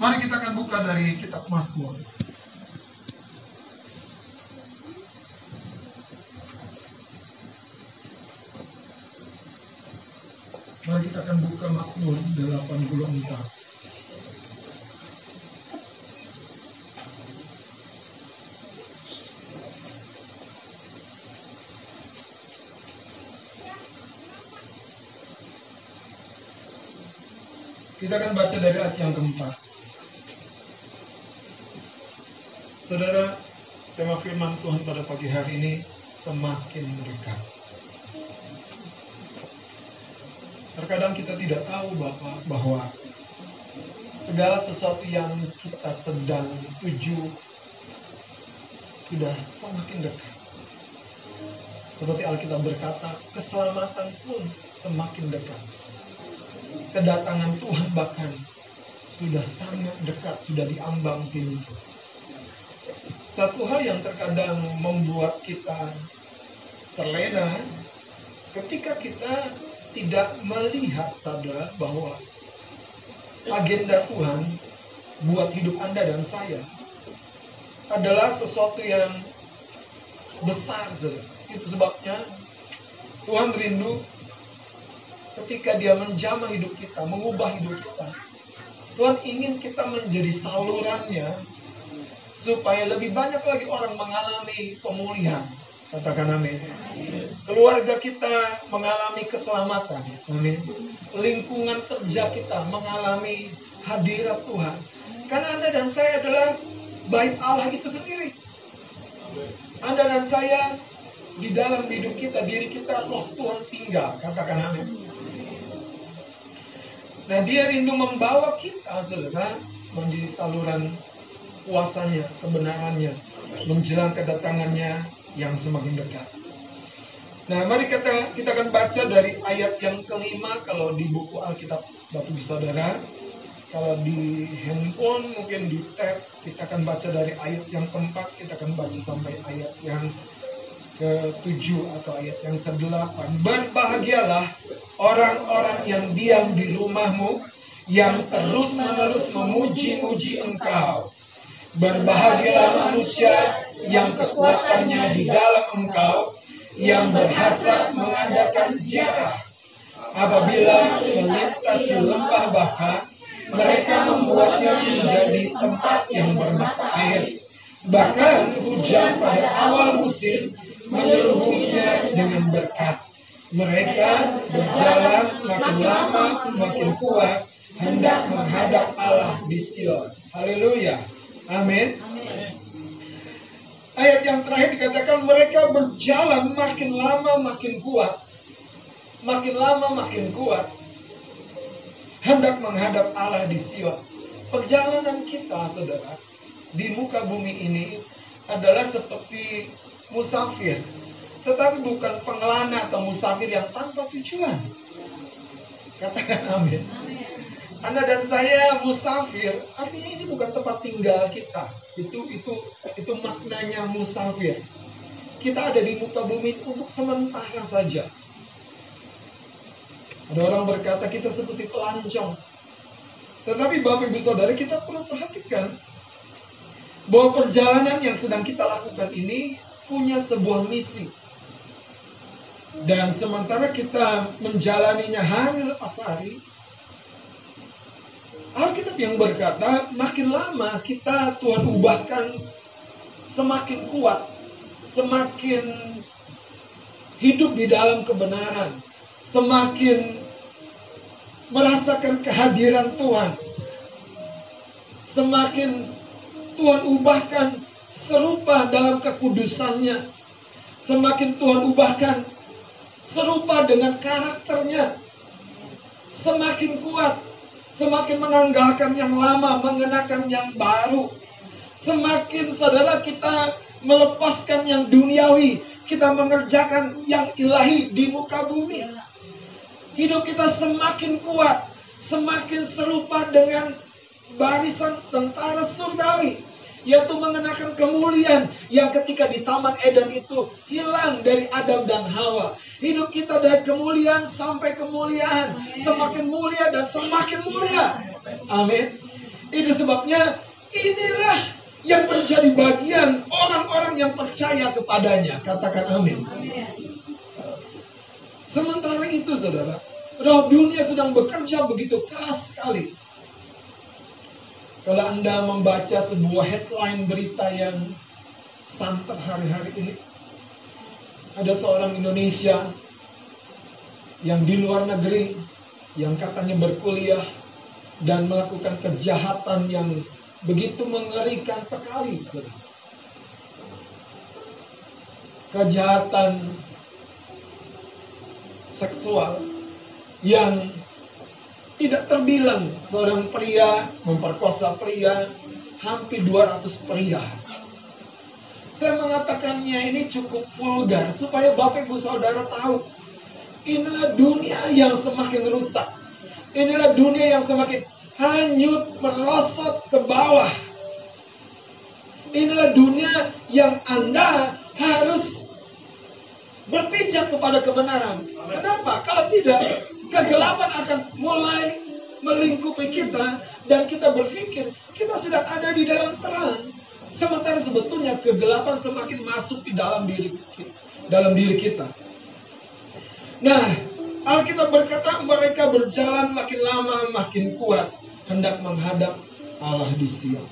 Mari kita akan buka dari kitab Mazmur. Mari kita akan buka Mazmur 84. Kita akan baca dari ayat yang keempat. Saudara, tema firman Tuhan pada pagi hari ini semakin dekat. Terkadang kita tidak tahu Bapak bahwa segala sesuatu yang kita sedang tuju sudah semakin dekat. Seperti Alkitab berkata, keselamatan pun semakin dekat kedatangan Tuhan bahkan sudah sangat dekat, sudah diambang pintu. Satu hal yang terkadang membuat kita terlena ketika kita tidak melihat sadar bahwa agenda Tuhan buat hidup Anda dan saya adalah sesuatu yang besar. Itu sebabnya Tuhan rindu ketika dia menjamah hidup kita, mengubah hidup kita. Tuhan ingin kita menjadi salurannya supaya lebih banyak lagi orang mengalami pemulihan. Katakan amin. Keluarga kita mengalami keselamatan. Amin. Lingkungan kerja kita mengalami hadirat Tuhan. Karena Anda dan saya adalah baik Allah itu sendiri. Anda dan saya di dalam hidup kita, diri kita, roh Tuhan tinggal. Katakan amin. Nah dia rindu membawa kita saudara menjadi saluran kuasanya, kebenarannya, menjelang kedatangannya yang semakin dekat. Nah mari kita kita akan baca dari ayat yang kelima kalau di buku Alkitab Bapak Ibu Saudara. Kalau di handphone mungkin di tab kita akan baca dari ayat yang keempat kita akan baca sampai ayat yang ke-7 atau ayat yang ke-8. Berbahagialah orang-orang yang diam di rumahmu, yang terus-menerus memuji-muji engkau. Berbahagialah manusia yang kekuatannya di dalam engkau, yang berhasrat mengadakan ziarah. Apabila melintasi lembah baka, mereka membuatnya menjadi tempat yang bermata air. Bahkan hujan pada awal musim menyeluruhinya dengan berkat. Mereka berjalan makin lama makin kuat hendak menghadap Allah di Sion. Haleluya. Amin. Ayat yang terakhir dikatakan mereka berjalan makin lama makin kuat. Makin lama makin kuat. Hendak menghadap Allah di Sion. Perjalanan kita, saudara, di muka bumi ini adalah seperti musafir, tetapi bukan pengelana atau musafir yang tanpa tujuan. Katakan amin. Anda dan saya musafir, artinya ini bukan tempat tinggal kita. Itu itu itu maknanya musafir. Kita ada di muka bumi untuk sementara saja. Ada orang berkata kita seperti pelancong. Tetapi Bapak Ibu Saudara kita perlu perhatikan bahwa perjalanan yang sedang kita lakukan ini punya sebuah misi. Dan sementara kita menjalaninya hari lepas hari, Alkitab yang berkata, makin lama kita Tuhan ubahkan semakin kuat, semakin hidup di dalam kebenaran, semakin merasakan kehadiran Tuhan, semakin Tuhan ubahkan serupa dalam kekudusannya. Semakin Tuhan ubahkan serupa dengan karakternya. Semakin kuat, semakin menanggalkan yang lama, mengenakan yang baru. Semakin saudara kita melepaskan yang duniawi, kita mengerjakan yang ilahi di muka bumi. Hidup kita semakin kuat, semakin serupa dengan barisan tentara surgawi yaitu mengenakan kemuliaan yang ketika di Taman Eden itu hilang dari Adam dan Hawa. Hidup kita dari kemuliaan sampai kemuliaan, semakin mulia dan semakin mulia. Amin. Itu sebabnya inilah yang menjadi bagian orang-orang yang percaya kepadanya. Katakan amin. Sementara itu saudara, roh dunia sedang bekerja begitu keras sekali kalau Anda membaca sebuah headline berita yang santer hari-hari ini, ada seorang Indonesia yang di luar negeri, yang katanya berkuliah dan melakukan kejahatan yang begitu mengerikan sekali. Kejahatan seksual yang tidak terbilang seorang pria memperkosa pria hampir 200 pria. Saya mengatakannya ini cukup vulgar supaya Bapak Ibu Saudara tahu. Inilah dunia yang semakin rusak. Inilah dunia yang semakin hanyut merosot ke bawah. Inilah dunia yang Anda harus berpijak kepada kebenaran. Kenapa? Kalau tidak, kegelapan akan mulai melingkupi kita dan kita berpikir kita sedang ada di dalam terang. Sementara sebetulnya kegelapan semakin masuk di dalam diri kita, dalam diri kita. Nah, Alkitab berkata mereka berjalan makin lama makin kuat hendak menghadap Allah di Sion.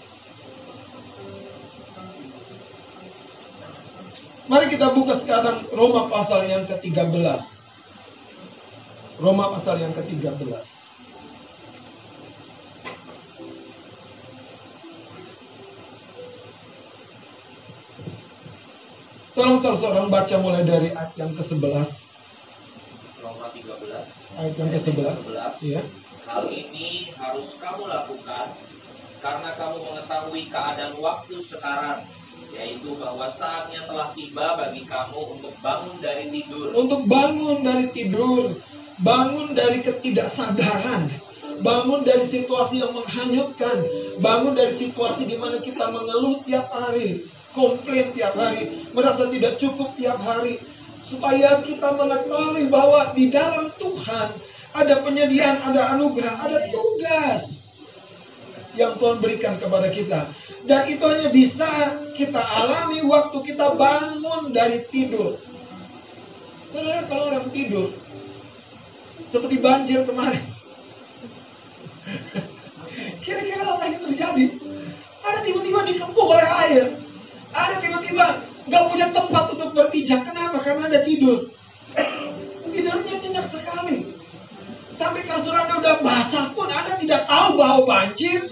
Mari kita buka sekarang Roma pasal yang ke-13. Roma pasal yang ke-13. Tolong seorang baca mulai dari ayat yang ke-11. Roma 13. Ayat yang ke-11. Ya. Hal ini harus kamu lakukan karena kamu mengetahui keadaan waktu sekarang yaitu bahwa saatnya telah tiba bagi kamu untuk bangun dari tidur. Untuk bangun dari tidur bangun dari ketidaksadaran, bangun dari situasi yang menghanyutkan, bangun dari situasi di mana kita mengeluh tiap hari, komplain tiap hari, merasa tidak cukup tiap hari, supaya kita mengetahui bahwa di dalam Tuhan ada penyediaan, ada anugerah, ada tugas yang Tuhan berikan kepada kita. Dan itu hanya bisa kita alami waktu kita bangun dari tidur. Saudara kalau orang tidur, seperti banjir kemarin. Kira-kira apa yang terjadi? Ada tiba-tiba dikepung oleh air. Ada tiba-tiba nggak punya tempat untuk berpijak. Kenapa? Karena ada tidur. Tidurnya nyenyak sekali. Sampai kasur Anda udah basah pun Anda tidak tahu bahwa banjir.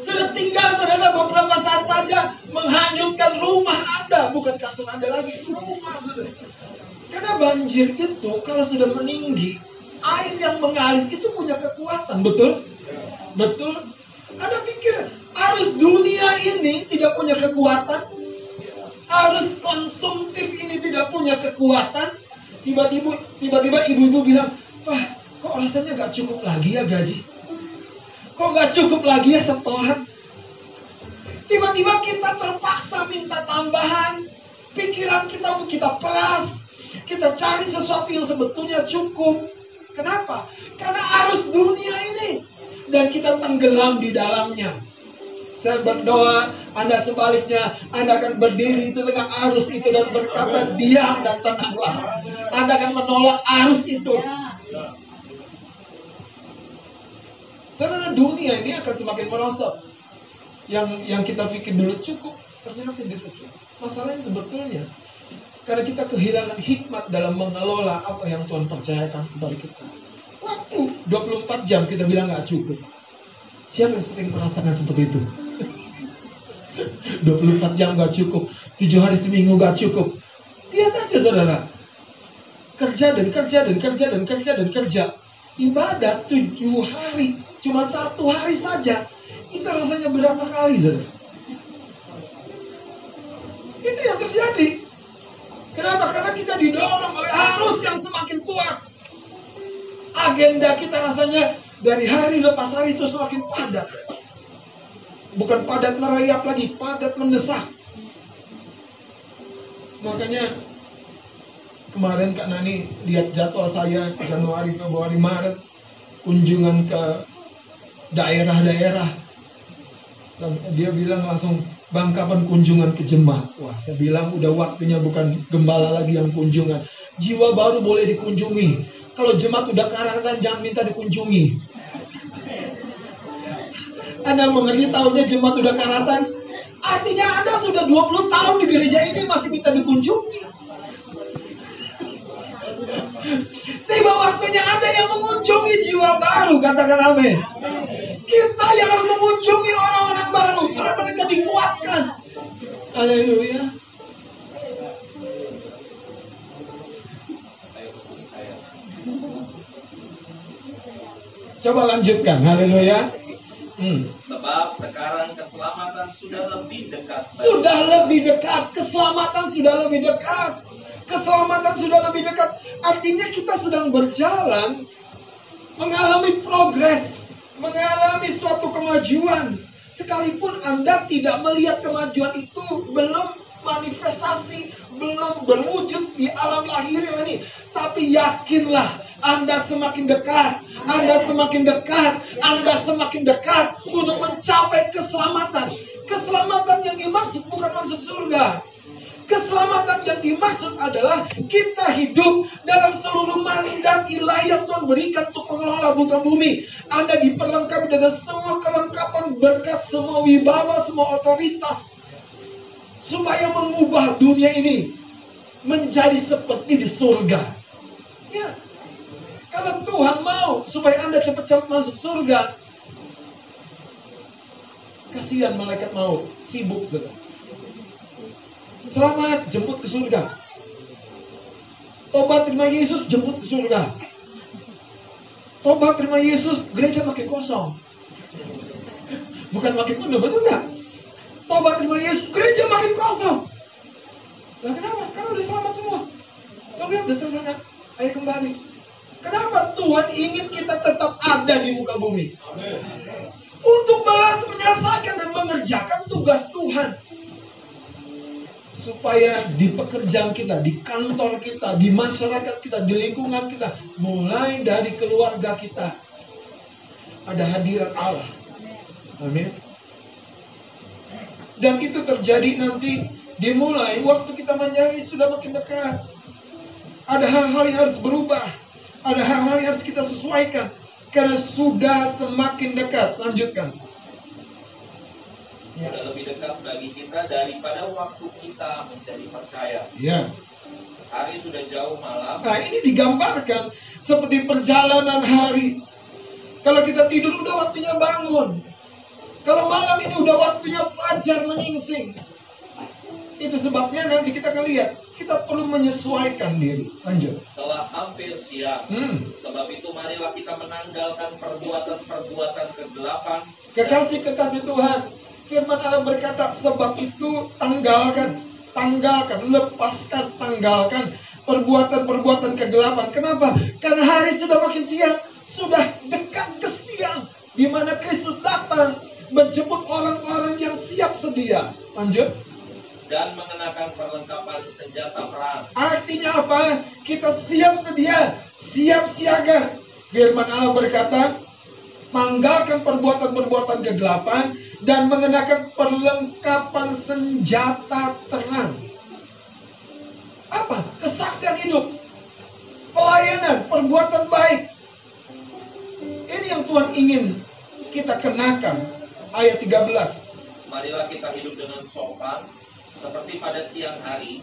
Sudah tinggal saudara beberapa saat saja menghanyutkan rumah Anda. Bukan kasur Anda lagi, rumah saudara. Karena banjir itu kalau sudah meninggi, air yang mengalir itu punya kekuatan, betul? Betul? Ada pikir, harus dunia ini tidak punya kekuatan? Harus konsumtif ini tidak punya kekuatan? Tiba-tiba tiba-tiba ibu-ibu bilang, Pak, kok rasanya gak cukup lagi ya gaji? Kok gak cukup lagi ya setoran? Tiba-tiba kita terpaksa minta tambahan. Pikiran kita kita peras, kita cari sesuatu yang sebetulnya cukup. Kenapa? Karena arus dunia ini. Dan kita tenggelam di dalamnya. Saya berdoa, Anda sebaliknya, Anda akan berdiri di tengah arus itu dan berkata, diam dan tenanglah. Anda akan menolak arus itu. Saudara dunia ini akan semakin merosot. Yang yang kita pikir dulu cukup, ternyata tidak cukup. Masalahnya sebetulnya karena kita kehilangan hikmat dalam mengelola apa yang Tuhan percayakan kepada kita. Waktu 24 jam kita bilang nggak cukup. Siapa yang sering merasakan seperti itu? 24 jam nggak cukup, 7 hari seminggu nggak cukup. Lihat aja saudara. Kerja dan kerja dan kerja dan kerja dan kerja. Ibadah 7 hari, cuma satu hari saja. Itu rasanya berat sekali saudara. Itu yang terjadi. Kenapa? Karena kita didorong oleh arus yang semakin kuat. Agenda kita rasanya dari hari lepas hari itu semakin padat. Bukan padat merayap lagi, padat mendesak. Makanya kemarin Kak Nani lihat jadwal saya Januari, Februari, Maret kunjungan ke daerah-daerah. Dia bilang langsung, Bang kapan kunjungan ke jemaat? Wah, saya bilang udah waktunya bukan gembala lagi yang kunjungan. Jiwa baru boleh dikunjungi. Kalau jemaat udah karatan, jangan minta dikunjungi. Anda mengerti tahunya jemaat udah karatan? Artinya Anda sudah 20 tahun di gereja ini masih minta dikunjungi. Tiba waktunya ada yang mengunjungi jiwa baru, katakan amin. Kita yang harus mengunjungi orang-orang baru supaya mereka dikuatkan. Haleluya. Coba lanjutkan, haleluya. Hmm. Sebab sekarang keselamatan sudah lebih dekat. Sudah lebih dekat, keselamatan sudah lebih dekat keselamatan sudah lebih dekat. Artinya kita sedang berjalan mengalami progres, mengalami suatu kemajuan. Sekalipun Anda tidak melihat kemajuan itu belum manifestasi, belum berwujud di alam lahir ini. Tapi yakinlah Anda semakin dekat, Anda semakin dekat, Anda semakin dekat untuk mencapai keselamatan. Keselamatan yang dimaksud bukan masuk surga. Keselamatan yang dimaksud adalah kita hidup dalam seluruh mandat ilahi yang Tuhan berikan untuk mengelola buka bumi. Anda diperlengkapi dengan semua kelengkapan berkat, semua wibawa, semua otoritas. Supaya mengubah dunia ini menjadi seperti di surga. Ya, kalau Tuhan mau supaya Anda cepat-cepat masuk surga, kasihan malaikat maut, sibuk sudah. Selamat jemput ke surga. Tobat terima Yesus jemput ke surga. Tobat terima Yesus gereja makin kosong. Bukan makin penuh, betul nggak? Tobat terima Yesus gereja makin kosong. Nah kenapa? Karena udah selamat semua. Tapi udah selesai. Ayo kembali. Kenapa Tuhan ingin kita tetap ada di muka bumi? Untuk balas menyelesaikan dan mengerjakan tugas Tuhan supaya di pekerjaan kita, di kantor kita, di masyarakat kita, di lingkungan kita, mulai dari keluarga kita ada hadirat Allah. Amin. Dan itu terjadi nanti dimulai waktu kita mencari sudah makin dekat. Ada hal-hal yang harus berubah. Ada hal-hal yang harus kita sesuaikan. Karena sudah semakin dekat. Lanjutkan ya. sudah lebih dekat bagi kita daripada waktu kita menjadi percaya. Ya. Hari sudah jauh malam. Nah ini digambarkan seperti perjalanan hari. Kalau kita tidur udah waktunya bangun. Kalau malam ini udah waktunya fajar menyingsing. Itu sebabnya nanti kita akan lihat. Kita perlu menyesuaikan diri. Lanjut. Telah hampir siang. Hmm. Sebab itu marilah kita menanggalkan perbuatan-perbuatan kegelapan. Kekasih-kekasih Tuhan firman Allah berkata sebab itu tanggalkan tanggalkan lepaskan tanggalkan perbuatan-perbuatan kegelapan kenapa karena hari sudah makin siang sudah dekat ke siang di mana Kristus datang menjemput orang-orang yang siap sedia lanjut dan mengenakan perlengkapan senjata perang. Artinya apa? Kita siap sedia, siap siaga. Firman Allah berkata, manggalkan perbuatan-perbuatan kegelapan dan mengenakan perlengkapan senjata terang. Apa? Kesaksian hidup, pelayanan, perbuatan baik. Ini yang Tuhan ingin kita kenakan. Ayat 13. Marilah kita hidup dengan sopan seperti pada siang hari,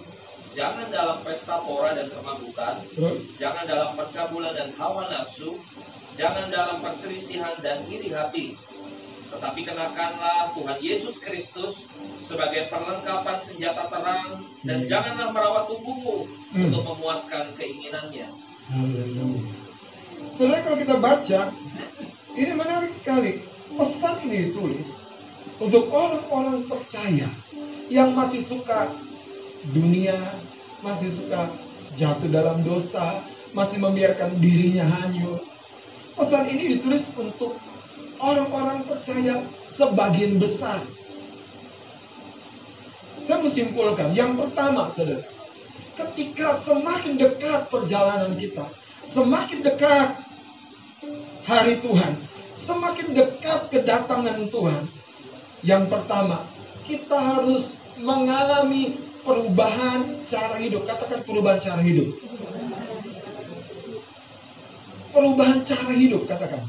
jangan dalam pesta pora dan kemabukan, Terus? jangan dalam percabulan dan hawa nafsu, Jangan dalam perselisihan dan iri hati, tetapi kenakanlah Tuhan Yesus Kristus sebagai perlengkapan senjata terang dan hmm. janganlah merawat tubuhmu hmm. untuk memuaskan keinginannya. Haleluya. kalau kita baca, ini menarik sekali. Pesan ini ditulis untuk orang-orang percaya yang masih suka dunia, masih suka jatuh dalam dosa, masih membiarkan dirinya hanyut, Pesan ini ditulis untuk orang-orang percaya sebagian besar. Saya mau simpulkan, yang pertama saudara, ketika semakin dekat perjalanan kita, semakin dekat hari Tuhan, semakin dekat kedatangan Tuhan, yang pertama, kita harus mengalami perubahan cara hidup. Katakan perubahan cara hidup. Perubahan cara hidup, katakan.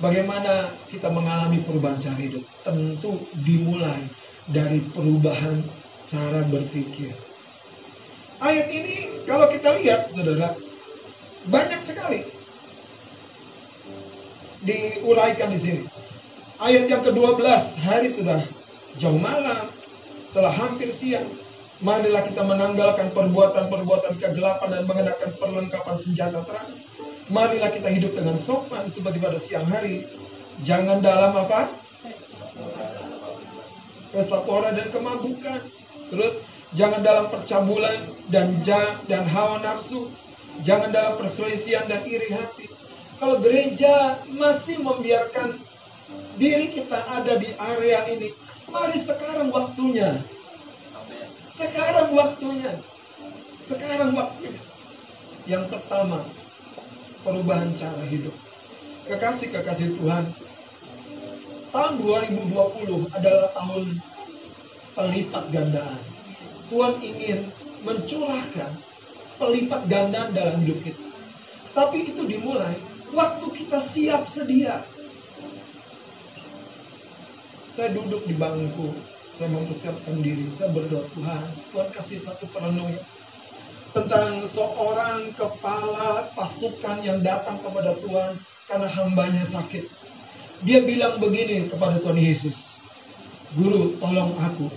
Bagaimana kita mengalami perubahan cara hidup? Tentu dimulai dari perubahan cara berpikir. Ayat ini kalau kita lihat, saudara, banyak sekali diuraikan di sini. Ayat yang ke-12, hari sudah jauh malam, telah hampir siang. Marilah kita menanggalkan perbuatan-perbuatan kegelapan dan mengenakan perlengkapan senjata terang Marilah kita hidup dengan sopan seperti pada siang hari. Jangan dalam apa? Pesta pora dan kemabukan. Terus jangan dalam percabulan dan ja, dan hawa nafsu. Jangan dalam perselisihan dan iri hati. Kalau gereja masih membiarkan diri kita ada di area ini, mari sekarang waktunya. Sekarang waktunya. Sekarang waktunya. Yang pertama, perubahan cara hidup. Kekasih-kekasih Tuhan, tahun 2020 adalah tahun pelipat gandaan. Tuhan ingin mencurahkan pelipat gandaan dalam hidup kita. Tapi itu dimulai waktu kita siap sedia. Saya duduk di bangku, saya mempersiapkan diri, saya berdoa Tuhan, Tuhan kasih satu perenungan tentang seorang kepala pasukan yang datang kepada Tuhan karena hambanya sakit. Dia bilang begini kepada Tuhan Yesus, Guru tolong aku.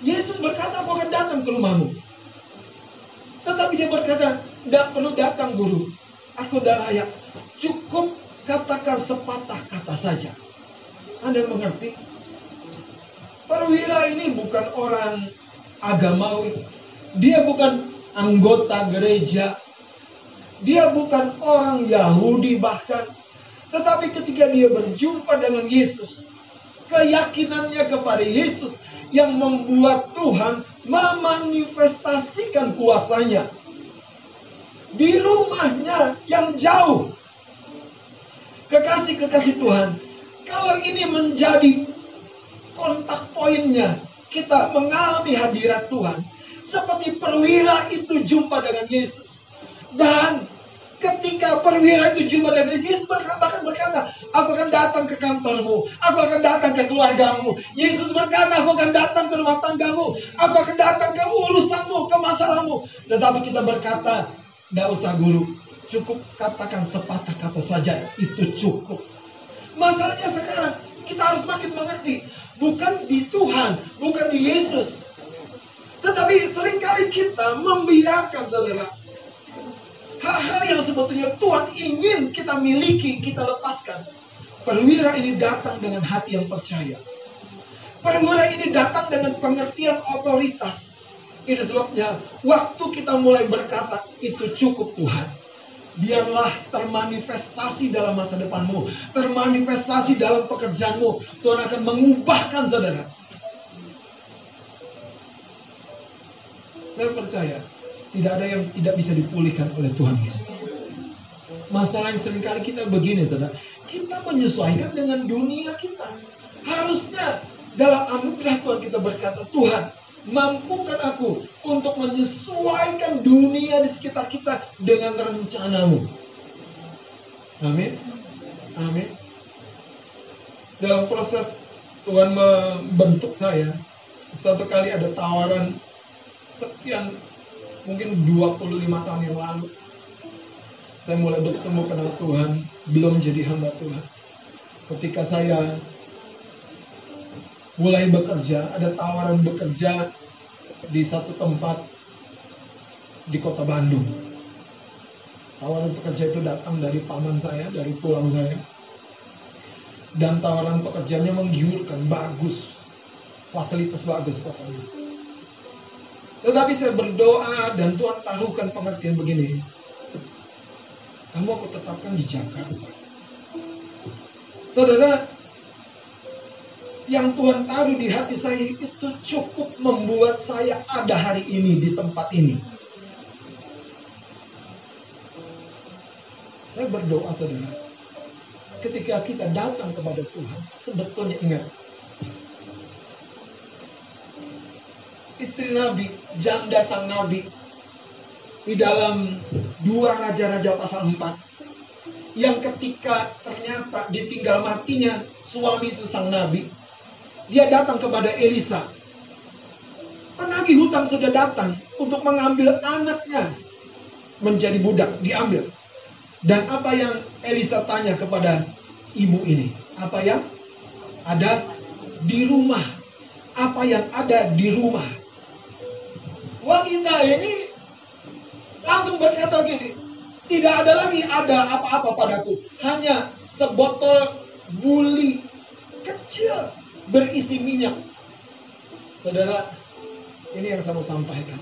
Yesus berkata aku akan datang ke rumahmu. Tetapi dia berkata, tidak perlu datang guru. Aku tidak layak. Cukup katakan sepatah kata saja. Anda mengerti? Perwira ini bukan orang agamawi. Dia bukan anggota gereja. Dia bukan orang Yahudi bahkan. Tetapi ketika dia berjumpa dengan Yesus, keyakinannya kepada Yesus yang membuat Tuhan memanifestasikan kuasanya di rumahnya yang jauh. Kekasih-kekasih Tuhan, kalau ini menjadi kontak poinnya, kita mengalami hadirat Tuhan, seperti perwira itu jumpa dengan Yesus. Dan ketika perwira itu jumpa dengan Yesus bahkan berkata, aku akan datang ke kantormu, aku akan datang ke keluargamu. Yesus berkata, aku akan datang ke rumah tanggamu, aku akan datang ke urusanmu, ke masalahmu. Tetapi kita berkata, tidak usah guru, cukup katakan sepatah kata saja, itu cukup. Masalahnya sekarang, kita harus makin mengerti, bukan di Tuhan, bukan di Yesus, tetapi sering kali kita membiarkan saudara. Hal-hal yang sebetulnya Tuhan ingin kita miliki, kita lepaskan. Perwira ini datang dengan hati yang percaya. Perwira ini datang dengan pengertian otoritas. Ini sebabnya waktu kita mulai berkata, itu cukup Tuhan. Biarlah termanifestasi dalam masa depanmu. Termanifestasi dalam pekerjaanmu. Tuhan akan mengubahkan saudara Saya percaya tidak ada yang tidak bisa dipulihkan oleh Tuhan Yesus. Masalah yang sering kali kita begini, saudara. Kita menyesuaikan dengan dunia kita. Harusnya dalam anugerah Tuhan kita berkata, Tuhan, mampukan aku untuk menyesuaikan dunia di sekitar kita dengan rencanamu. Amin. Amin. Dalam proses Tuhan membentuk saya, satu kali ada tawaran sekian mungkin 25 tahun yang lalu saya mulai bertemu kenal Tuhan belum jadi hamba Tuhan ketika saya mulai bekerja ada tawaran bekerja di satu tempat di kota Bandung tawaran pekerja itu datang dari paman saya dari tulang saya dan tawaran pekerjaannya menggiurkan bagus fasilitas bagus pokoknya tetapi saya berdoa dan Tuhan taruhkan pengertian begini. Kamu aku tetapkan di Jakarta. Saudara, yang Tuhan taruh di hati saya itu cukup membuat saya ada hari ini di tempat ini. Saya berdoa saudara, ketika kita datang kepada Tuhan, sebetulnya ingat, istri Nabi, janda sang Nabi, di dalam dua Raja-Raja pasal 4, yang ketika ternyata ditinggal matinya suami itu sang Nabi, dia datang kepada Elisa. Penagih hutang sudah datang untuk mengambil anaknya menjadi budak, diambil. Dan apa yang Elisa tanya kepada ibu ini? Apa yang ada di rumah? Apa yang ada di rumah? Wanita ini langsung berkata gini, tidak ada lagi ada apa-apa padaku, hanya sebotol buli kecil berisi minyak. Saudara, ini yang saya mau sampaikan.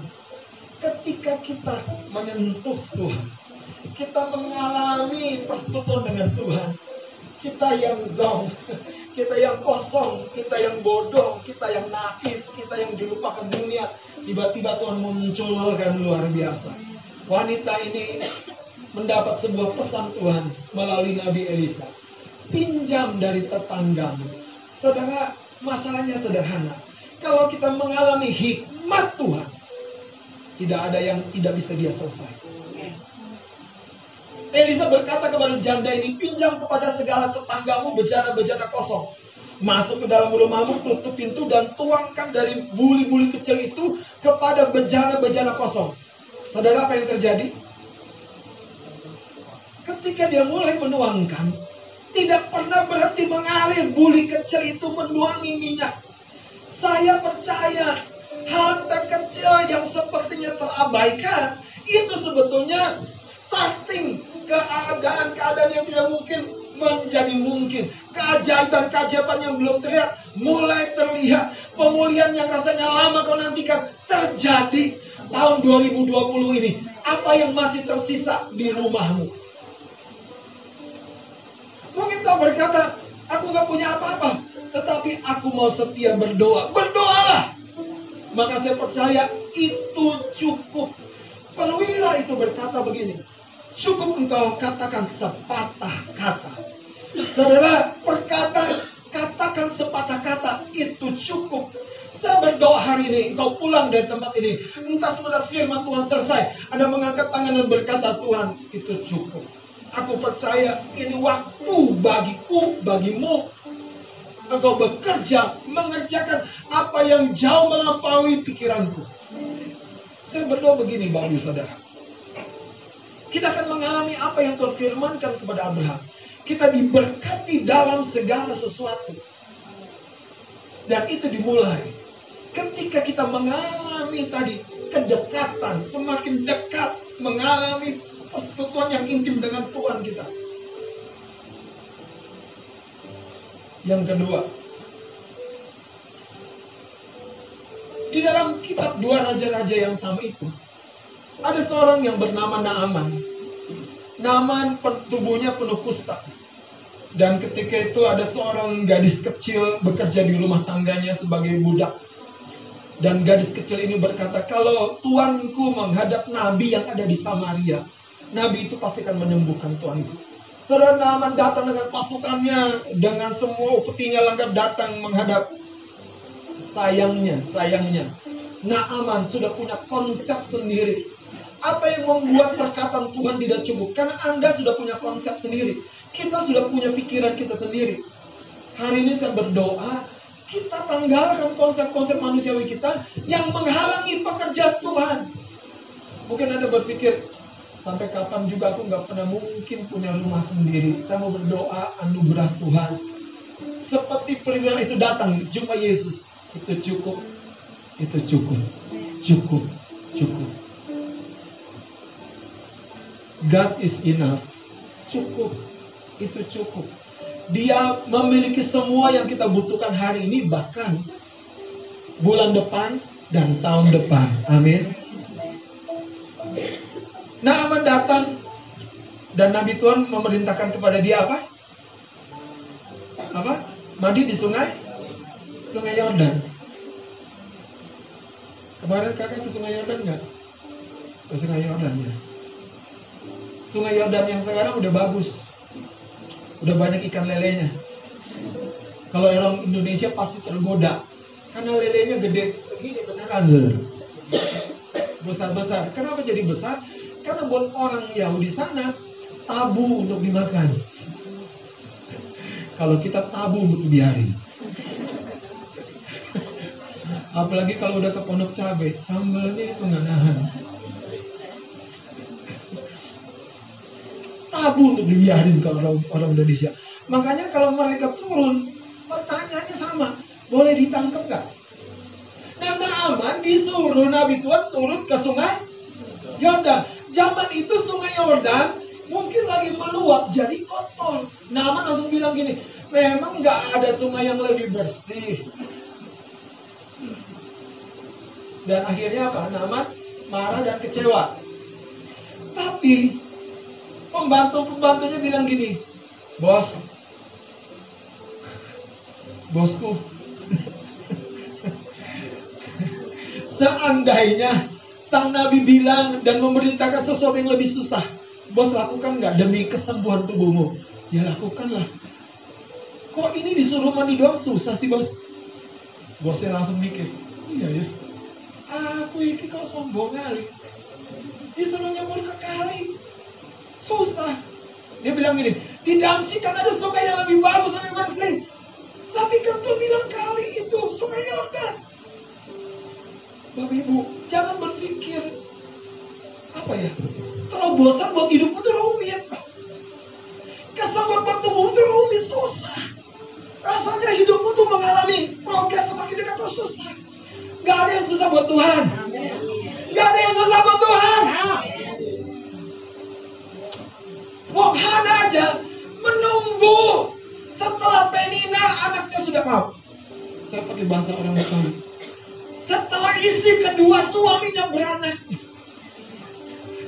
Ketika kita menyentuh Tuhan, kita mengalami persekutuan dengan Tuhan. Kita yang zong, kita yang kosong, kita yang bodoh, kita yang naif, kita yang dilupakan dunia. Tiba-tiba Tuhan munculkan luar biasa. Wanita ini mendapat sebuah pesan Tuhan melalui Nabi Elisa. Pinjam dari tetanggamu. Saudara, masalahnya sederhana. Kalau kita mengalami hikmat Tuhan, tidak ada yang tidak bisa dia selesaikan. Elisa berkata kepada janda ini, pinjam kepada segala tetanggamu bejana-bejana kosong. Masuk ke dalam rumahmu, tutup pintu dan tuangkan dari buli-buli kecil itu kepada bejana-bejana kosong. Saudara apa yang terjadi? Ketika dia mulai menuangkan, tidak pernah berhenti mengalir buli kecil itu menuangi minyak. Saya percaya hal terkecil yang sepertinya terabaikan itu sebetulnya starting keadaan-keadaan yang tidak mungkin menjadi mungkin. Keajaiban-keajaiban yang belum terlihat mulai terlihat. Pemulihan yang rasanya lama kau nantikan terjadi tahun 2020 ini. Apa yang masih tersisa di rumahmu? Mungkin kau berkata, aku gak punya apa-apa. Tetapi aku mau setia berdoa. Berdoalah. Maka saya percaya itu cukup. Perwira itu berkata begini. Cukup engkau katakan sepatah kata. Saudara, perkataan katakan sepatah kata itu cukup. Saya berdoa hari ini, engkau pulang dari tempat ini. Entah sebentar firman Tuhan selesai. Ada mengangkat tangan dan berkata, Tuhan itu cukup. Aku percaya ini waktu bagiku, bagimu. Engkau bekerja, mengerjakan apa yang jauh melampaui pikiranku. Saya berdoa begini, Bapak Ibu Saudara kita akan mengalami apa yang Tuhan firmankan kepada Abraham. Kita diberkati dalam segala sesuatu. Dan itu dimulai ketika kita mengalami tadi kedekatan, semakin dekat mengalami persekutuan yang intim dengan Tuhan kita. Yang kedua, di dalam kitab dua raja-raja yang sama itu, ada seorang yang bernama Naaman. Naaman tubuhnya penuh kusta. Dan ketika itu ada seorang gadis kecil bekerja di rumah tangganya sebagai budak. Dan gadis kecil ini berkata, kalau tuanku menghadap nabi yang ada di Samaria, nabi itu pasti akan menyembuhkan tuanku. Saudara Naaman datang dengan pasukannya, dengan semua petinya lengkap datang menghadap. Sayangnya, sayangnya, Naaman sudah punya konsep sendiri apa yang membuat perkataan Tuhan tidak cukup? Karena Anda sudah punya konsep sendiri. Kita sudah punya pikiran kita sendiri. Hari ini saya berdoa, kita tanggalkan konsep-konsep manusiawi kita yang menghalangi pekerjaan Tuhan. Mungkin Anda berpikir, sampai kapan juga aku nggak pernah mungkin punya rumah sendiri. Saya mau berdoa anugerah Tuhan. Seperti perwira itu datang, jumpa Yesus. Itu cukup. Itu cukup. Cukup. Cukup. God is enough. Cukup. Itu cukup. Dia memiliki semua yang kita butuhkan hari ini bahkan bulan depan dan tahun depan. Amin. Naaman datang dan Nabi Tuhan memerintahkan kepada dia apa? apa? Mandi di sungai Sungai Yordan. Kemarin kakak ke Sungai Yordan nggak? Ke Sungai Yordan ya. Sungai Yordan yang sekarang udah bagus. Udah banyak ikan lelenya. Kalau orang Indonesia pasti tergoda. Karena lelenya gede segini beneran. Besar-besar. Kenapa jadi besar? Karena buat orang Yahudi sana tabu untuk dimakan. Kalau kita tabu untuk dibiarin. Apalagi kalau udah ke pondok cabai, sambalnya itu nggak nahan. Tabu untuk dibiarin kalau orang, orang Indonesia. Makanya kalau mereka turun, pertanyaannya sama. Boleh ditangkap nggak? Nah, Naaman disuruh Nabi Tuhan turun ke sungai Yordan. Zaman itu sungai Yordan mungkin lagi meluap jadi kotor. Naaman langsung bilang gini, memang nggak ada sungai yang lebih bersih. Dan akhirnya apa? Naaman marah dan kecewa. Tapi pembantu-pembantunya bilang gini, bos, bosku, seandainya sang nabi bilang dan memerintahkan sesuatu yang lebih susah, Bos lakukan nggak demi kesembuhan tubuhmu? Ya lakukanlah. Kok ini disuruh mandi doang susah sih bos? Bosnya langsung mikir, iya ya. Aku iki kok sombong kali. Disuruh nyemur ke kali. Susah. Dia bilang gini, di Damsi kan ada sungai yang lebih bagus, lebih bersih. Tapi kan tuh bilang kali itu sungai Yordan. Bapak Ibu, jangan berpikir apa ya terobosan buat hidupmu tuh rumit. Kesembuhan buat tubuhmu tuh rumit susah. Rasanya hidupmu tuh mengalami progres semakin dekat tuh susah. Gak ada yang susah buat Tuhan. Gak ada yang susah buat Tuhan. Wong Hana aja menunggu setelah Penina anaknya sudah mau. Saya pakai bahasa orang Betawi. Setelah istri kedua suaminya beranak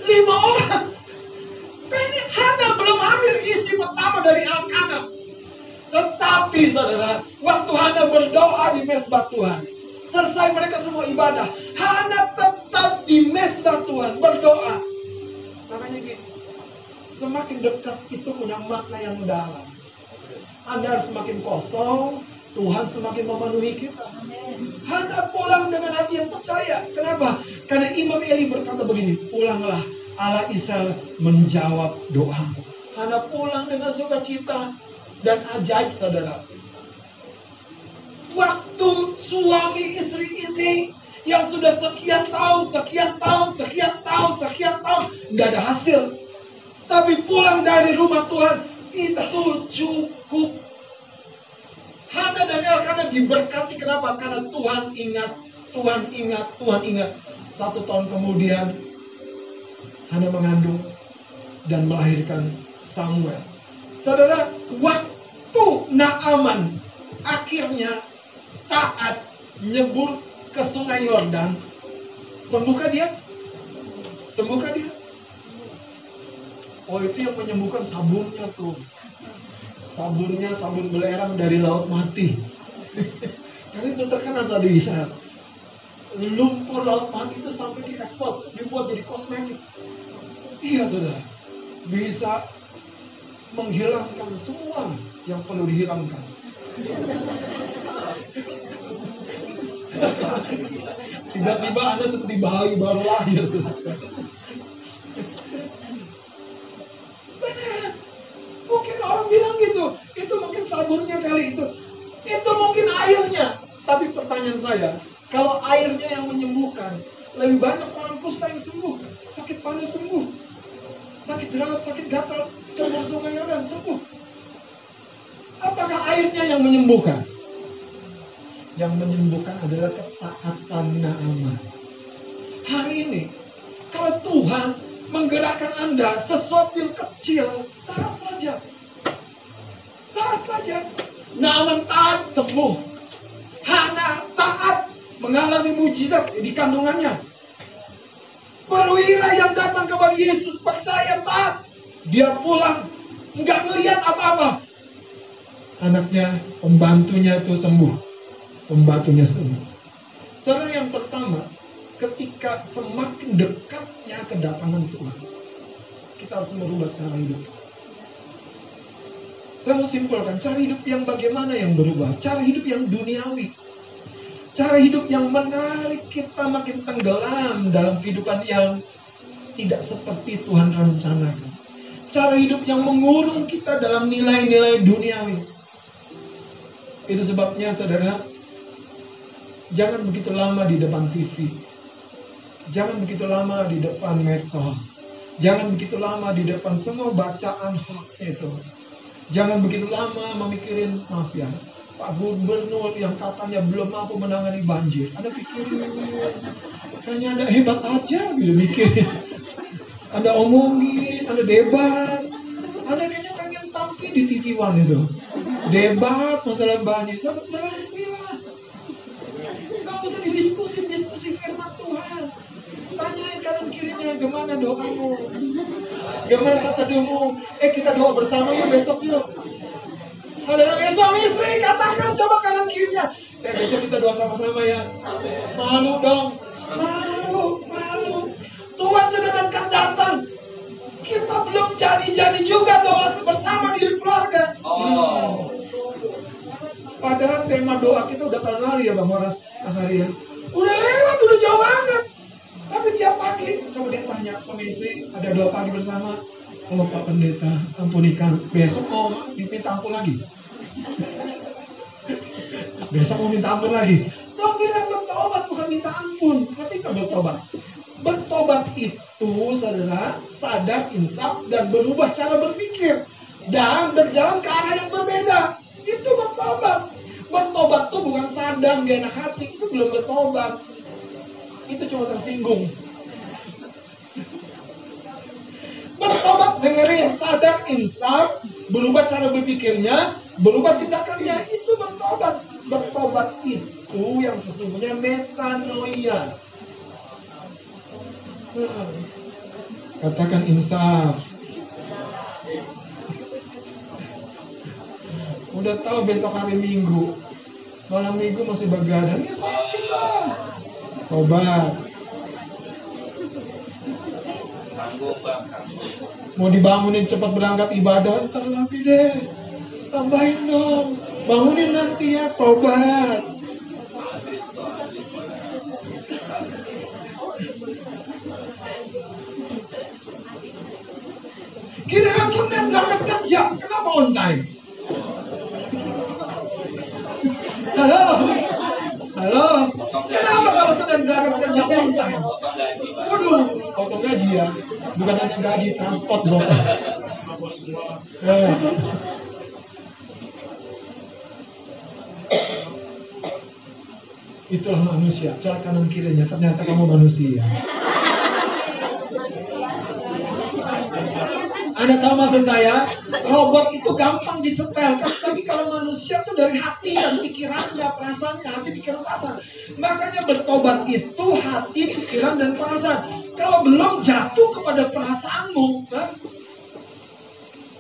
lima orang. Penny Hana belum hamil istri pertama dari Alkana. Tetapi saudara, waktu Hana berdoa di mesbah Tuhan, selesai mereka semua ibadah, Hana tetap di mesbah Tuhan berdoa. Makanya gini, semakin dekat itu punya makna yang dalam. Anda harus semakin kosong, Tuhan semakin memenuhi kita. Hana pulang dengan hati yang percaya. Kenapa? Karena Imam Eli berkata begini, pulanglah Allah Isa menjawab doamu. Hana pulang dengan sukacita dan ajaib saudara. Waktu suami istri ini yang sudah sekian tahun, sekian tahun, sekian tahun, sekian tahun, nggak ada hasil. Tapi pulang dari rumah Tuhan itu cukup. Hana dan Elkana diberkati kenapa? Karena Tuhan ingat, Tuhan ingat, Tuhan ingat. Satu tahun kemudian Hana mengandung dan melahirkan Samuel. Saudara, waktu Naaman akhirnya taat nyebur ke sungai Yordan, sembuhkah dia? Sembuhkah dia? Oh itu yang menyembuhkan sabunnya tuh. Sabunnya sabun belerang dari laut mati. Karena itu terkenal saat di Israel. Lumpur laut mati itu sampai diekspor, dibuat jadi kosmetik. Iya saudara, bisa menghilangkan semua yang perlu dihilangkan. Tiba-tiba Anda seperti bayi baru lahir. Airnya. Tapi pertanyaan saya, kalau airnya yang menyembuhkan, lebih banyak orang kusta yang sembuh, sakit panas sembuh, sakit jerawat, sakit gatal, cemur sungai Yordan sembuh. Apakah airnya yang menyembuhkan? Yang menyembuhkan adalah ketaatan Naaman. Hari ini, kalau Tuhan menggerakkan Anda sesuatu yang kecil, taat saja. Taat saja. Naaman taat sembuh. Hana taat mengalami mujizat di kandungannya. Perwira yang datang kepada Yesus percaya taat. Dia pulang, nggak melihat apa-apa. anaknya, pembantunya itu sembuh. Pembantunya sembuh. Saudara yang pertama, ketika semakin dekatnya kedatangan Tuhan, kita harus merubah cara hidup. Saya mau simpulkan, cara hidup yang bagaimana yang berubah? Cara hidup yang duniawi. Cara hidup yang menarik kita makin tenggelam dalam kehidupan yang tidak seperti Tuhan rencanakan. Cara hidup yang mengurung kita dalam nilai-nilai duniawi. Itu sebabnya saudara, jangan begitu lama di depan TV. Jangan begitu lama di depan medsos. Jangan begitu lama di depan semua bacaan hoax itu. Jangan begitu lama memikirin maaf ya. Pak Gubernur yang katanya belum mampu menangani banjir. Anda pikirin, kayaknya ada hebat aja gitu mikirin. Anda omongin, Anda debat. Anda kayaknya pengen tampil di TV One itu. Debat masalah banjir. Sahabat berhentilah. Gak usah didiskusi, diskusi firman Tuhan. Tanyain kanan kirinya, gimana doamu? Gimana kata doamu? Eh kita doa bersama yuk besok yuk. Ada eh, suami istri katakan coba kanan kirinya. Eh besok kita doa sama-sama ya. Malu dong. Malu, malu. Tuhan sudah dekat datang. Kita belum jadi-jadi juga doa bersama di keluarga. Oh. Padahal tema doa kita udah tahun lalu ya Bang Horas Kasari ya. Udah lewat, udah jauh banget. Tapi tiap pagi, coba dia tanya suami istri, ada doa pagi bersama. Oh Pak Pendeta, ampunikan. Besok mau diminta ampun lagi. Besok mau minta ampun lagi. Coba bilang bertobat, bukan minta ampun. Nanti kan bertobat. Bertobat itu saudara sadar, insaf, dan berubah cara berpikir. Dan berjalan ke arah yang berbeda. Itu bertobat. Bertobat tuh bukan sadar, gak enak hati. Itu belum bertobat. Itu cuma tersinggung. Bertobat dengerin, sadar, insaf, berubah cara berpikirnya, berubah tindakannya. Itu bertobat. Bertobat itu yang sesungguhnya metanoia. Hmm. Katakan insaf. Udah tahu besok hari Minggu. Malam Minggu masih begadang, ya sakit lah. Tanggung. Mau dibangunin cepat berangkat ibadah, ntar lagi deh. Tambahin dong. Bangunin nanti ya, tobat. Adit tuh, adit. Kira Senin berangkat kerja, kenapa on time? Halo? Halo? Kenapa kalau Senin berangkat kerja on time? Waduh, potong gaji ya. Bukan hanya gaji, transport bro. Ya. Itulah manusia. Coba kanan kirinya, ternyata kamu manusia. Anda tahu maksud saya? Robot itu gampang disetel, kan? tapi kalau manusia tuh dari hati dan pikirannya, perasaannya, hati, pikiran, perasaan. Makanya bertobat itu hati, pikiran, dan perasaan. Kalau belum jatuh kepada perasaanmu, nah,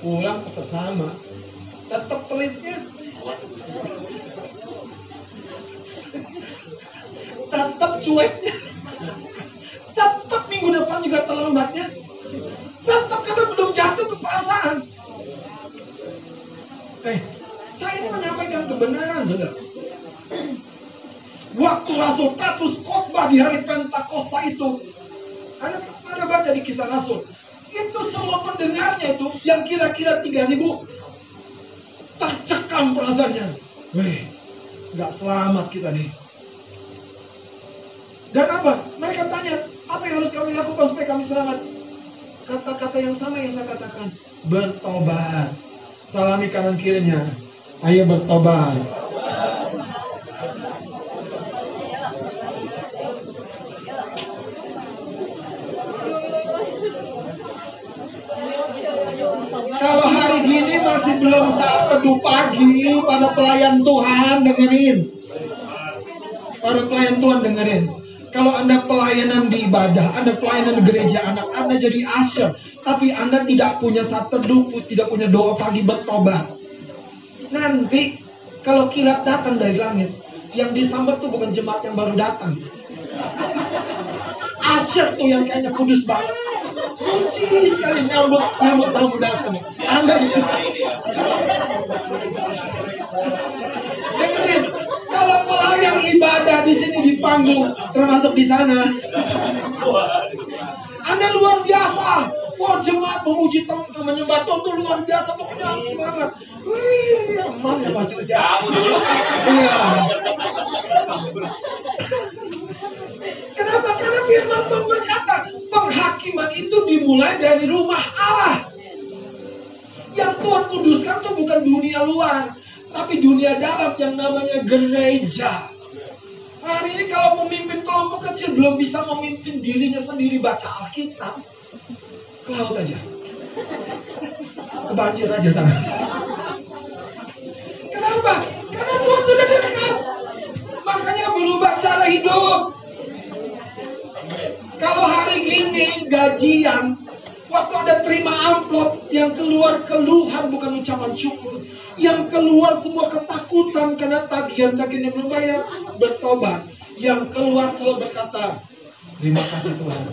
pulang tetap sama. Tetap pelitnya, tetap cueknya. Tetap minggu depan juga terlambatnya. Tetap karena belum jatuh ke perasaan. Eh, saya ini menyampaikan kebenaran, saudara. Waktu Rasul Petrus khotbah di hari Pentakosta itu, ada ada baca di kisah Rasul. Itu semua pendengarnya itu yang kira-kira 3000 tercekam perasaannya. Weh, nggak selamat kita nih. Dan apa? Mereka tanya, apa yang harus kami lakukan supaya kami selamat? Kata-kata yang sama yang saya katakan, bertobat. Salami kanan kirinya. Ayo bertobat. Kalau hari gini masih belum saat teduh pagi pada pelayan Tuhan dengerin. Pada pelayan Tuhan dengerin. Kalau Anda pelayanan di ibadah, Anda pelayanan gereja anak, Anda jadi usher, tapi Anda tidak punya saat teduh, tidak punya doa pagi bertobat. Nanti kalau kilat datang dari langit, yang disambut tuh bukan jemaat yang baru datang. Asyik tuh yang kayaknya kudus banget. Suci sekali nyambut nyambut tamu datang. Anda. Dengerin, kalau pelayan ibadah di sini di panggung, termasuk di sana, Anda luar biasa. Wah jemaat memuji Tuhan, menyembah Tuhan tuh luar biasa. Pokoknya harus semangat. Wih, emang ya pasti pasti. Kamu dulu. Iya. Kenapa? Karena firman Tuhan berkata, penghakiman itu dimulai dari rumah Allah. Yang Tuhan kuduskan itu bukan dunia luar, tapi dunia dalam yang namanya gereja. Hari ini kalau pemimpin kelompok kecil belum bisa memimpin dirinya sendiri baca Alkitab, ke laut aja. Ke banjir aja sana. Kenapa? Karena Tuhan sudah dekat. Makanya berubah cara hidup. Kalau hari ini gajian, waktu ada terima amplop yang keluar keluhan bukan ucapan syukur, yang keluar semua ketakutan karena tagihan-tagihan yang belum bayar, bertobat. Yang keluar selalu berkata, terima kasih Tuhan,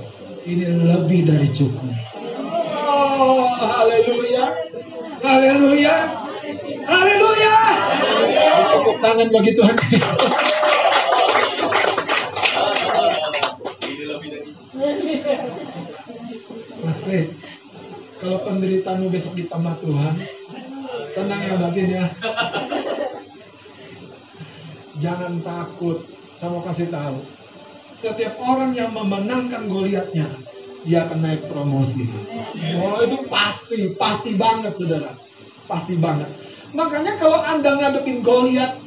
ini lebih dari cukup. Oh, haleluya, haleluya, haleluya. Tepuk tangan bagi Tuhan. Kris, kalau penderitaanmu besok ditambah Tuhan, tenang ya batin ya. Jangan takut, saya mau kasih tahu. Setiap orang yang memenangkan Goliatnya, dia akan naik promosi. Oh itu pasti, pasti banget saudara, pasti banget. Makanya kalau anda ngadepin Goliat,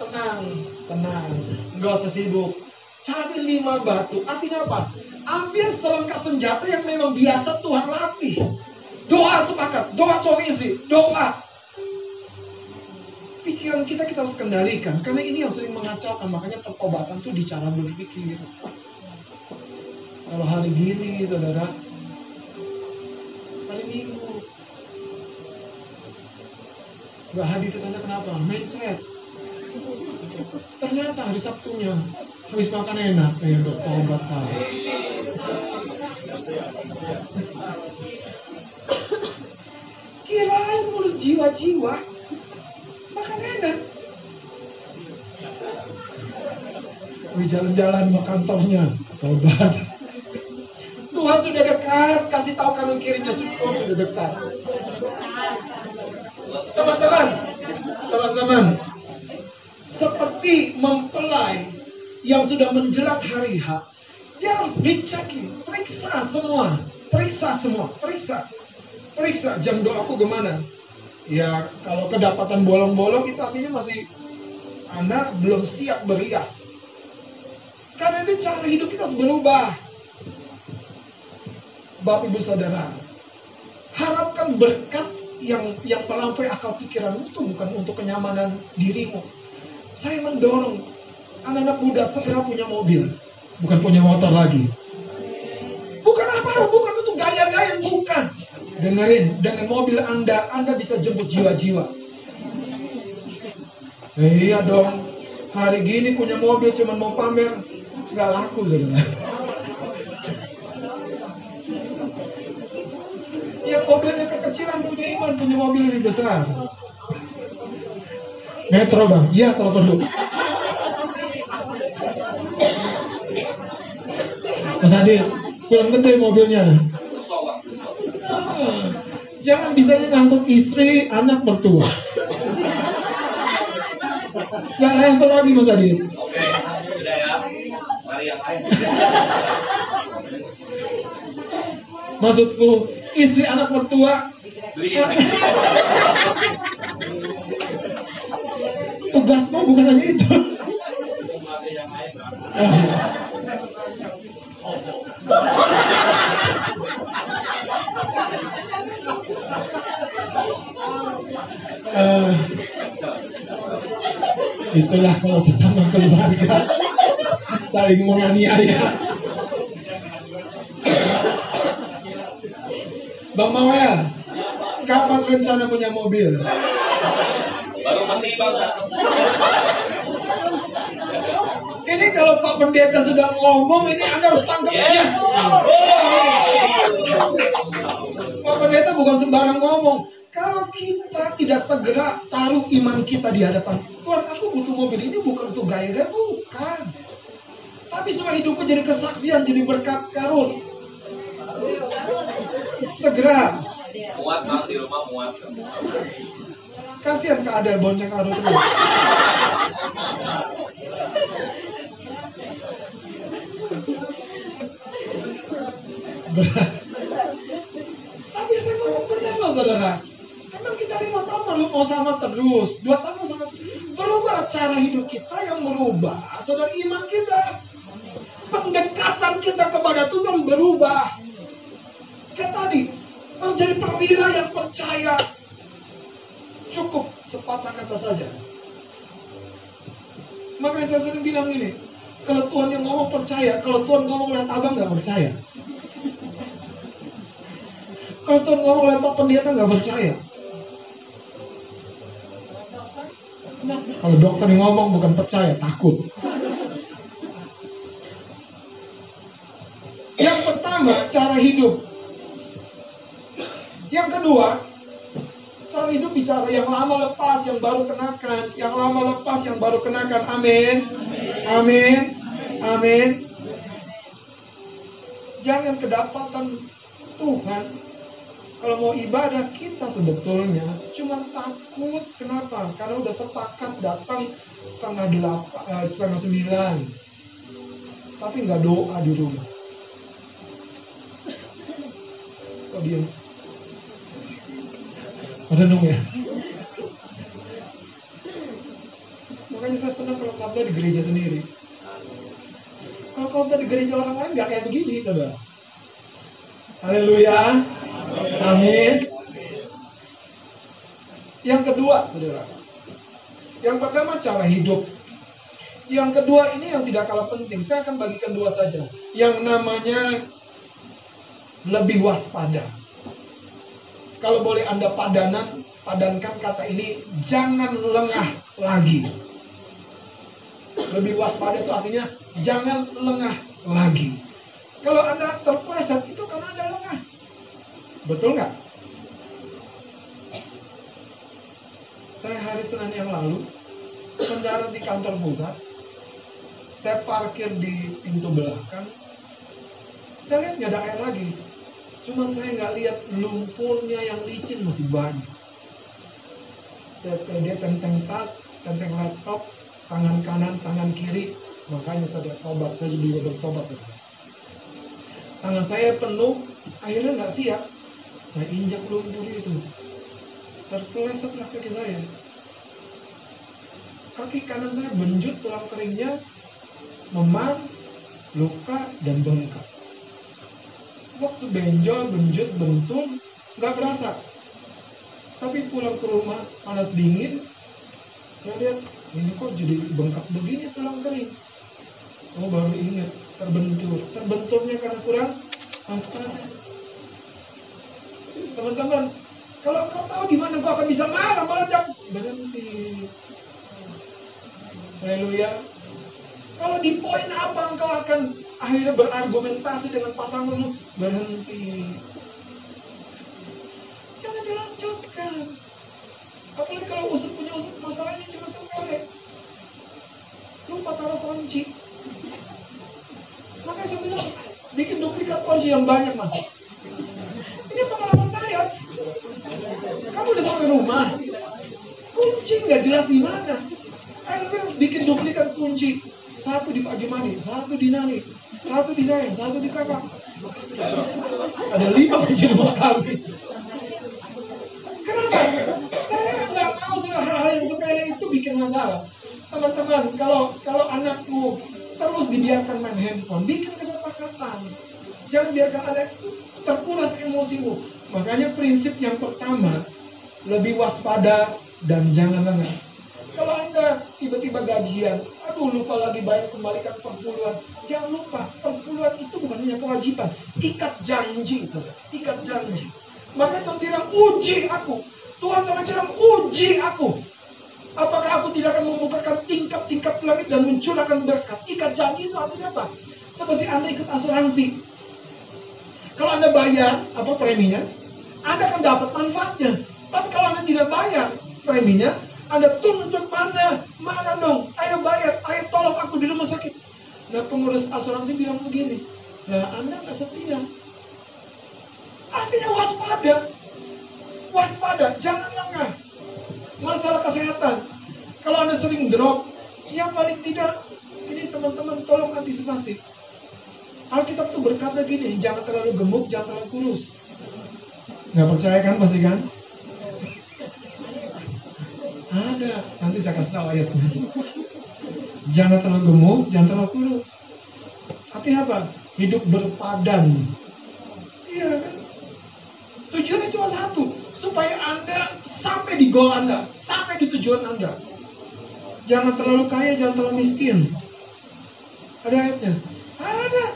tenang, tenang, nggak usah sibuk. Cari lima batu, artinya apa? Ambil selengkap senjata yang memang biasa Tuhan latih. Doa sepakat, doa suami istri, doa. Pikiran kita kita harus kendalikan, karena ini yang sering mengacaukan. Makanya pertobatan tuh di cara berpikir. Kalau hari gini, saudara, hari minggu, Gak hadir ditanya kenapa? Mindset. Ternyata hari Sabtunya habis makan enak, ya bertobat kau. Kirain ngurus jiwa-jiwa, makan enak. Wih jalan-jalan mau kantornya, tobat. Tuhan sudah dekat, kasih tahu kanan kirinya Tuhan sudah dekat. Teman-teman, teman-teman, seperti mempelai yang sudah menjelang hari H, dia harus dicek, periksa semua, periksa semua, periksa, periksa jam doaku gimana. Ya kalau kedapatan bolong-bolong itu artinya masih Anda belum siap berias. Karena itu cara hidup kita harus berubah. Bapak Ibu Saudara, harapkan berkat yang yang melampaui akal pikiranmu itu bukan untuk kenyamanan dirimu. Saya mendorong anak-anak muda segera punya mobil, bukan punya motor lagi. Bukan apa, bukan untuk gaya-gaya, bukan. Dengerin, dengan mobil Anda, Anda bisa jemput jiwa-jiwa. Iya dong, hari gini punya mobil cuma mau pamer, nggak laku saudara. Ya mobilnya kekecilan punya iman, punya mobil lebih besar. Metro bang, iya kalau perlu. Mas Adil, kurang gede mobilnya. Jangan bisanya ngangkut istri, anak mertua. Gak level lagi Mas Adil. Oke, sudah ya. Mari yang lain. Maksudku, istri anak mertua, Beli. Tugasmu bukan hanya itu. Eh, itulah kalau sesama keluarga saling menganiaya. Bang Mawel, kapan rencana punya mobil? Mati. Ini kalau Pak Pendeta sudah ngomong, ini Anda harus tangkap. Yes. Pak Pendeta bukan sembarang ngomong. Kalau kita tidak segera taruh iman kita di hadapan Tuhan, aku butuh mobil ini bukan untuk gaya-gaya, bukan. Tapi semua hidupku jadi kesaksian, jadi berkat karun. Segera. Muat bang di rumah muat. Kasihan Kak Adel bonceng karun terus. Tapi saya ngomong benar loh saudara. Emang kita lima tahun lalu mau sama terus, dua tahun mau sama terus. Berubah cara hidup kita yang merubah, saudara iman kita. Pendekatan kita kepada Tuhan berubah. Kayak tadi, harus jadi perwira yang percaya. Cukup sepatah kata saja. Makanya saya sering bilang ini, kalau Tuhan yang ngomong percaya, kalau Tuhan ngomong lihat abang nggak percaya. Kalau Tuhan ngomong lihat Pak Pendeta nggak percaya. Kalau dokter yang ngomong bukan percaya, takut. Yang pertama, cara hidup. Yang kedua, bicara yang lama lepas, yang baru kenakan. Yang lama lepas, yang baru kenakan. Amin. Amin. Amin. Jangan kedapatan Tuhan kalau mau ibadah kita sebetulnya cuma takut kenapa karena udah sepakat datang setengah delapan eh, setengah sembilan tapi nggak doa di rumah kok diem renung ya makanya saya senang kalau khotbah di gereja sendiri kalau khotbah di gereja orang lain nggak kayak begini saudara haleluya Amin. Yang kedua, saudara. Yang pertama cara hidup. Yang kedua ini yang tidak kalah penting. Saya akan bagikan dua saja. Yang namanya lebih waspada. Kalau boleh Anda padanan, padankan kata ini, jangan lengah lagi. Lebih waspada itu artinya jangan lengah lagi. Kalau Anda terpleset itu karena Anda lengah. Betul nggak? Saya hari Senin yang lalu mendarat di kantor pusat. Saya parkir di pintu belakang. Saya lihat nggak ada air lagi. Cuman saya nggak lihat lumpurnya yang licin masih banyak. Saya pede tenteng tas, tenteng laptop, tangan kanan, tangan kiri. Makanya saya tobat, saya juga bertobat. Saudara. Tangan saya penuh, akhirnya nggak siap saya injak lumpur itu. Terpelesetlah kaki saya. Kaki kanan saya benjut tulang keringnya, memar, luka, dan bengkak. Waktu benjol, benjut, bentul, nggak berasa. Tapi pulang ke rumah, panas dingin, saya lihat, ini kok jadi bengkak begini tulang kering. Oh baru ingat, terbentur. Terbenturnya karena kurang waspada teman-teman kalau kau tahu di mana kau akan bisa marah meledak berhenti Haleluya kalau di poin apa engkau akan akhirnya berargumentasi dengan pasanganmu berhenti jangan dilanjutkan apalagi kalau usut punya usut masalahnya cuma sepele lupa taruh kunci makanya saya bilang bikin duplikat kunci yang banyak mas ini pengalaman saya. Kamu udah sampai rumah. Kunci nggak jelas di mana. Akhirnya bikin duplikat kunci. Satu di Pak Jumani, satu di Nani, satu di saya, satu di kakak. Ada lima kunci rumah kami. Kenapa? Saya nggak mau hal-hal yang sepele itu bikin masalah. Teman-teman, kalau kalau anakmu terus dibiarkan main handphone, bikin kesepakatan. Jangan biarkan ada terkuras emosimu. Makanya prinsip yang pertama, lebih waspada dan jangan lengah. Kalau Anda tiba-tiba gajian, aduh lupa lagi bayar kembalikan perpuluhan. Jangan lupa, perpuluhan itu bukan hanya kewajiban, ikat janji, saudara. Ikat janji. Makanya Tuhan bilang, uji aku. Tuhan sama bilang, uji aku. Aku tidak akan membukakan tingkap-tingkap langit dan mencurahkan berkat. Ikat janji itu artinya apa? Seperti Anda ikut asuransi. Kalau Anda bayar apa preminya, Anda akan dapat manfaatnya. Tapi kalau Anda tidak bayar preminya, Anda tuntut mana? Mana dong? Ayo bayar, ayo tolong aku di rumah sakit. Nah pengurus asuransi bilang begini, nah Anda nggak setia. Artinya waspada. Waspada, jangan lengah. Masalah kesehatan, kalau Anda sering drop, ya paling tidak ini teman-teman tolong antisipasi. Alkitab tuh berkata gini, jangan terlalu gemuk, jangan terlalu kurus. Nggak percaya kan pasti kan? Ada, nanti saya kasih tahu ayatnya. Jangan terlalu gemuk, jangan terlalu kurus. Artinya apa? Hidup berpadan. Iya kan? Tujuannya cuma satu, supaya Anda sampai di goal Anda, sampai di tujuan Anda. Jangan terlalu kaya, jangan terlalu miskin. Ada ayatnya? Ada.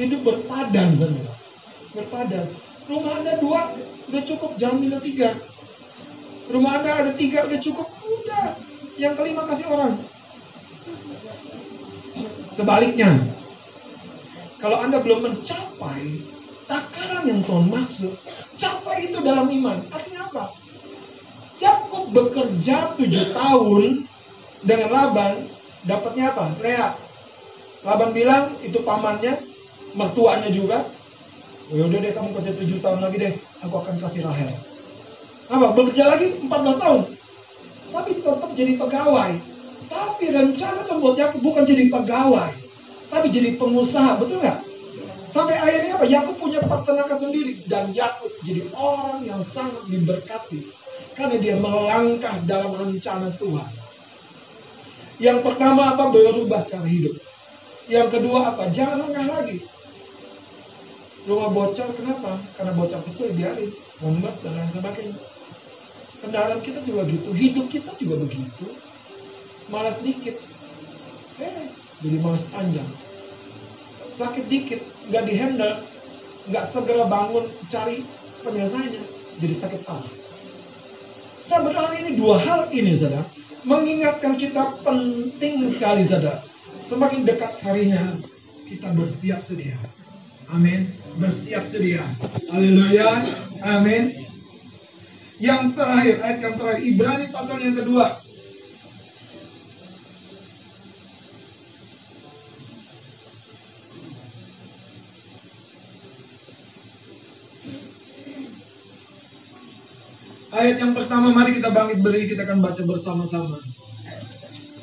Hidup berpadan, saudara. Berpadan. Rumah Anda dua, udah cukup. Jangan minta tiga. Rumah Anda ada tiga, udah cukup. Udah. Yang kelima kasih orang. Sebaliknya, kalau Anda belum mencapai takaran yang Tuhan maksud, capai itu dalam iman. Artinya apa? Yakub bekerja tujuh tahun dengan Laban, dapatnya apa? Lea. Laban bilang itu pamannya, mertuanya juga. Ya udah deh kamu kerja tujuh tahun lagi deh, aku akan kasih Rahel. Apa? Bekerja lagi 14 tahun. Tapi tetap jadi pegawai. Tapi rencana membuat Yakub bukan jadi pegawai, tapi jadi pengusaha, betul nggak? Sampai akhirnya apa? Yakub punya peternakan sendiri dan Yakub jadi orang yang sangat diberkati karena dia melangkah dalam rencana Tuhan. Yang pertama apa? Berubah cara hidup. Yang kedua apa? Jangan lengah lagi. Rumah bocor kenapa? Karena bocor kecil biarin, membas dan lain sebagainya. Kendaraan kita juga gitu, hidup kita juga begitu. Malas dikit, eh jadi malas panjang. Sakit dikit, nggak dihandle, nggak segera bangun cari penyelesaiannya, jadi sakit parah. Sebenarnya ini dua hal ini, saudara, mengingatkan kita penting sekali, saudara. Semakin dekat harinya, kita bersiap sedia. Amin. Bersiap sedia. Haleluya. Amin. Yang terakhir, ayat yang terakhir, Ibrani pasal yang kedua. Ayat yang pertama, mari kita bangkit beri, kita akan baca bersama-sama.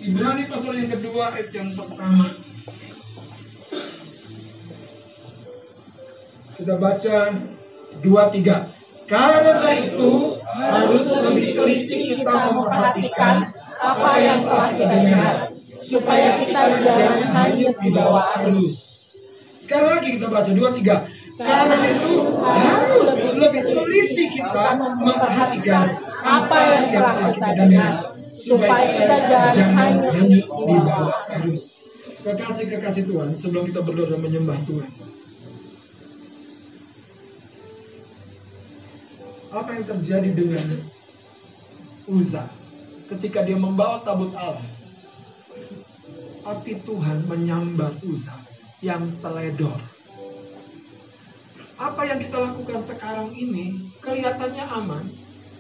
Ibrani pasal yang kedua, ayat yang pertama. Kita baca dua tiga. Karena itu harus lebih teliti kita memperhatikan apa yang telah kita dengar, supaya kita jangan hanyut di bawah arus. Sekali lagi kita baca dua tiga. Karena itu harus lebih teliti kita memperhatikan apa yang telah kita dengar, supaya kita jangan hanyut di bawah arus. Kekasih-kekasih Tuhan, sebelum kita berdoa dan menyembah Tuhan, apa yang terjadi dengan Uza ketika dia membawa tabut Allah. Api Tuhan menyambar Uza yang teledor. Apa yang kita lakukan sekarang ini kelihatannya aman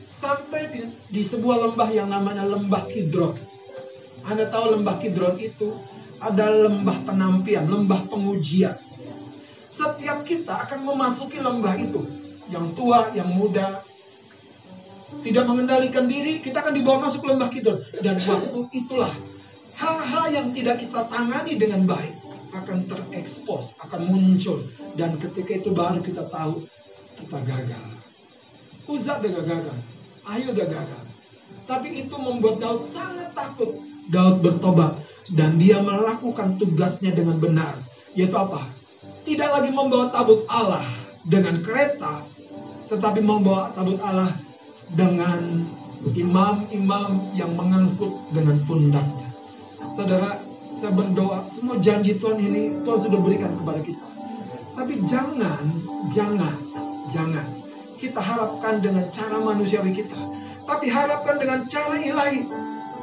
sampai di, di sebuah lembah yang namanya lembah Kidron. Anda tahu lembah Kidron itu ada lembah penampian, lembah pengujian. Setiap kita akan memasuki lembah itu yang tua, yang muda, tidak mengendalikan diri, kita akan dibawa masuk lembah Kidron. Dan waktu itulah hal-hal yang tidak kita tangani dengan baik akan terekspos, akan muncul. Dan ketika itu baru kita tahu kita gagal. Uzat udah gagal, Ayo udah gagal. Tapi itu membuat Daud sangat takut. Daud bertobat dan dia melakukan tugasnya dengan benar. Yaitu apa? Tidak lagi membawa tabut Allah dengan kereta, tetapi membawa tabut Allah dengan imam-imam yang mengangkut dengan pundaknya. Saudara, saya berdoa semua janji Tuhan ini Tuhan sudah berikan kepada kita. Tapi jangan, jangan, jangan kita harapkan dengan cara manusiawi kita. Tapi harapkan dengan cara ilahi.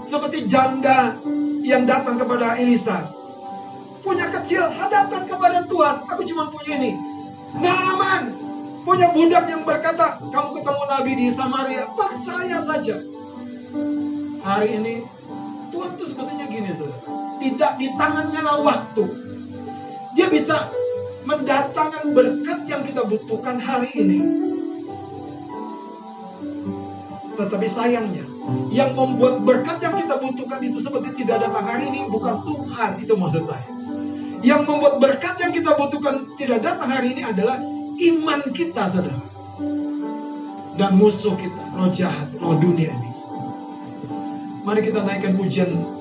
Seperti janda yang datang kepada Elisa. Punya kecil, hadapkan kepada Tuhan. Aku cuma punya ini. Naaman punya budak yang berkata, kamu ketemu Nabi di Samaria, percaya saja. Hari ini Tuhan tuh sebetulnya gini saudara. Tidak di tangannya lah waktu. Dia bisa mendatangkan berkat yang kita butuhkan hari ini. Tetapi sayangnya, yang membuat berkat yang kita butuhkan itu seperti tidak datang hari ini bukan Tuhan, itu maksud saya. Yang membuat berkat yang kita butuhkan tidak datang hari ini adalah iman kita, saudara. Dan musuh kita, roh jahat, roh dunia ini. Mari kita naikkan pujian